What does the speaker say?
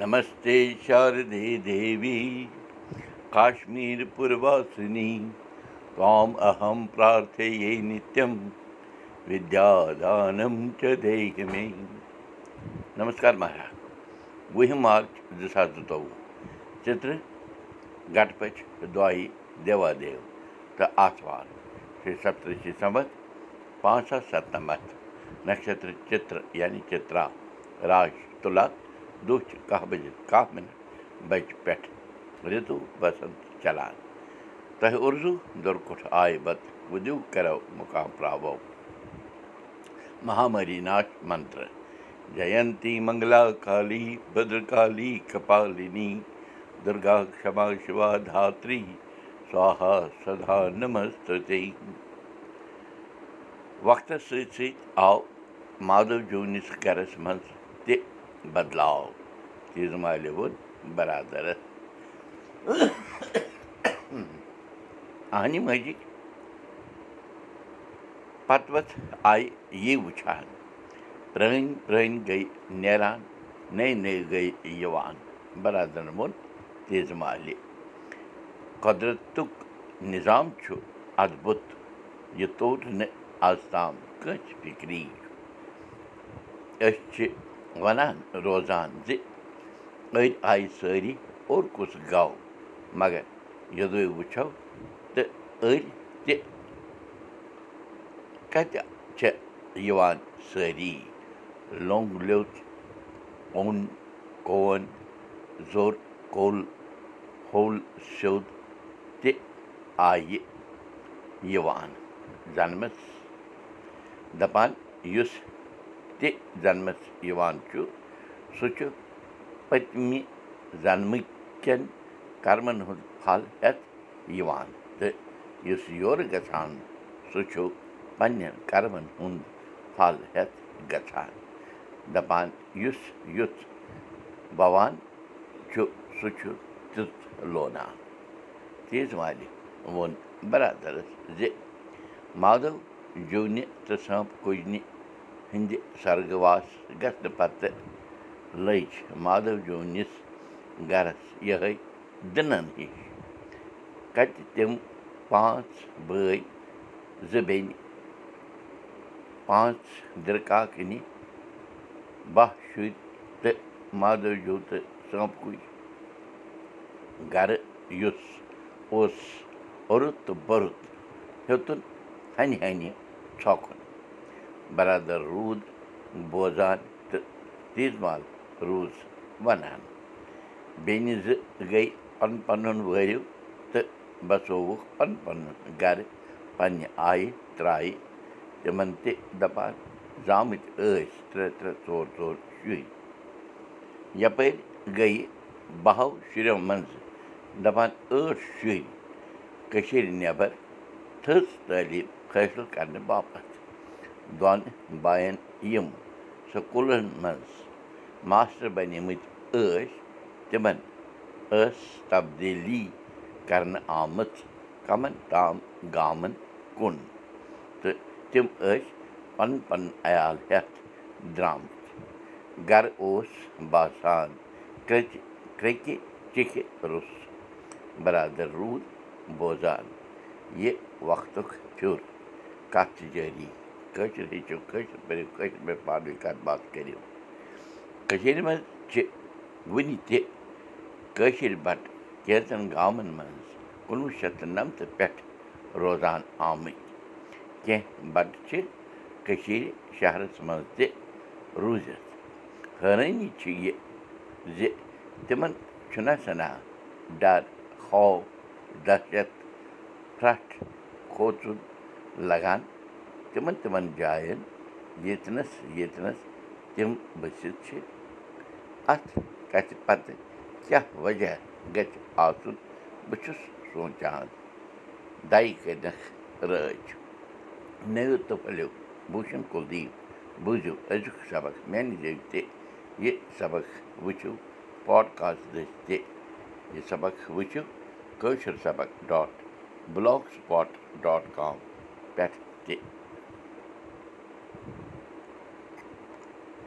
नमस्ते शारदे देवी काश्मीरपुरवासिनी त्वाम् अहं प्रार्थये नित्यं विद्यादानं च देहि मे नमस्कार महाराज। वही मार्च दिशा चुतौ चित्र घटपच द्वाई देवादेव। त आसवार श्री सप्तषि संवत पाँच सौ सतमत नक्षत्र चित्र यानी चित्रा राज तुला دۄہ چھِ کاہ بَجے کاہ مِنٹ بَجہِ پٮ۪ٹھ رِتوٗ بسنت چلان اُرزوٗ دُرکُٹھ آیہِ بتہٕ مُقام پراوو مہامری ناش منتر جینتی منگلا کالی بدرکالی کپالِنی دُرگا کما شِوا دھاتری سوہا سدا نمستے وقتس سۭتۍ سۭتۍ آو مادو جوٗنِس گرس منٛز بدلاو مالہِ اہنہِ مجِد پتہٕ آیہِ یہِ وٕچھان پرٛٲنۍ پرٛٲنۍ گٔے نیران نٔے نٔے گٔے یِوان برادرن ووٚن تیٖژ مالہِ قۄدرتُک نِظام چھُ اَدبُت یہِ توٚر نہٕ آز تام کٲنٛسہِ فِکری أسۍ چھِ وَنان روزان زِ أڑۍ آیہِ سٲری اوٚڑ کُس گوٚو مگر یوٚدوے وٕچھو تہٕ أڑۍ تہِ کَتہِ چھِ یِوان سٲری لوٚنٛگ لیوٚژ اوٚن کوٚن زوٚر کوٚل ہوٚل سیوٚد تہِ آیہِ یِوان زَنمَس دَپان یُس تہِ زَنمَس یِوان چھُ سُہ چھُ پٔتمہِ زَنمہٕ کٮ۪ن کَرمَن ہُنٛد پھل ہٮ۪تھ یِوان تہٕ یُس یورٕ گژھان سُہ چھُ پنٛنٮ۪ن کَرمَن ہُنٛد پھل ہٮ۪تھ گژھان دَپان یُس یُتھ بَوان چھُ سُہ چھُ تیُتھ لونان تیٖژ والہِ ووٚن بَرادَرَس زِ مادو جوٗنہِ تہٕ سٲنٛپ کُجنہِ ہِنٛدِ سرگواس گژھنہٕ پَتہٕ لٔج مادو جوٗنِس گَرَس یِہوٚے دٕنَن ہِش کَتہِ تِم پانٛژھ بٲے زٕ بیٚنہِ پانٛژھ دِرکاکنہِ باہ شُرۍ تہٕ مادوجوٗ تہٕ سٲنٛپ کُج گَرٕ یُس اوس اوٚرُت تہٕ بوٚرُت ہیوٚتُن ہَنہِ ہَنہِ ژھۄکُن بَرادَر روٗد بوزان تہٕ تیٖژ مال روٗز وَنان بیٚنہِ زٕ گٔے پَنُن پَنُن وٲرِو تہٕ بَسووُکھ پَنُن پَنُن گَرٕ پنٛنہِ آیہِ ترٛایہِ تِمَن تہِ دَپان زامٕتۍ ٲسۍ ترٛےٚ ترٛےٚ ژور ژور شُرۍ یَپٲرۍ گٔیہِ بَہو شُرٮ۪و منٛزٕ دَپان ٲٹھ شُرۍ کٔشیٖرِ نٮ۪بر تھٔز تعلیٖم حٲصِل کَرنہٕ باپتھ دۄن بایَن یِم سکوٗلَن منٛز ماسٹر بَنیمٕتۍ ٲسۍ تِمَن ٲس تبدیٖلی کَرنہٕ آمٕژ کَمَن تام گامَن کُن تہٕ تِم ٲسۍ پَنُن پَنُن عیال ہٮ۪تھ درٛامٕتۍ گَرٕ اوس باسان کرٛچہِ کرٛیٚکہِ چِکھِ روٚس بَرادَر روٗد بوزان یہِ وقتُک پھیُر کَتھ چھِ جٲری کٲشِر ہیٚچھِو کٲشِر پٲٹھۍ کٲشِر پٲٹھۍ پانہٕ ؤنۍ کَتھ باتھ کٔرِو کٔشیٖرِ منٛز چھِ وٕنہِ تہِ کٲشِر بَٹہٕ کینٛژَن گامَن منٛز کُنوُہ شَتھ تہٕ نَمتہٕ پٮ۪ٹھ روزان آمٕتۍ کینٛہہ بَٹہٕ چھِ کٔشیٖرِ شہرَس منٛز تہِ روٗزِتھ حٲرٲنی چھِ یہِ زِ تِمَن چھُنہ سَنا ڈَر خوف دہشت پھرٛٹھ کھوژُن لَگان تِمَن تِمَن جایَن ییٚتنَس ییٚتنَس تِم بٔسِتھ چھِ۔ اَتھ کَتھِ پَتہٕ کیٛاہ وجہ گژھِ آسُن؟ بہٕ چھُس سونٛچان دَے کٔرنَکھ رٲچھ نٔوِو تہٕ پھٔلِو بوٗشَن کُلدیٖپ بوٗزِو أزیُک سبق۔ میٛانہِ ذٔریعہِ تہِ یہِ سبق وٕچھِو پاڈکاسٹ تہِ یہِ سبق وٕچھِو۔ کٲشُر سبق dot block spot dot com پٮ۪ٹھ تہِ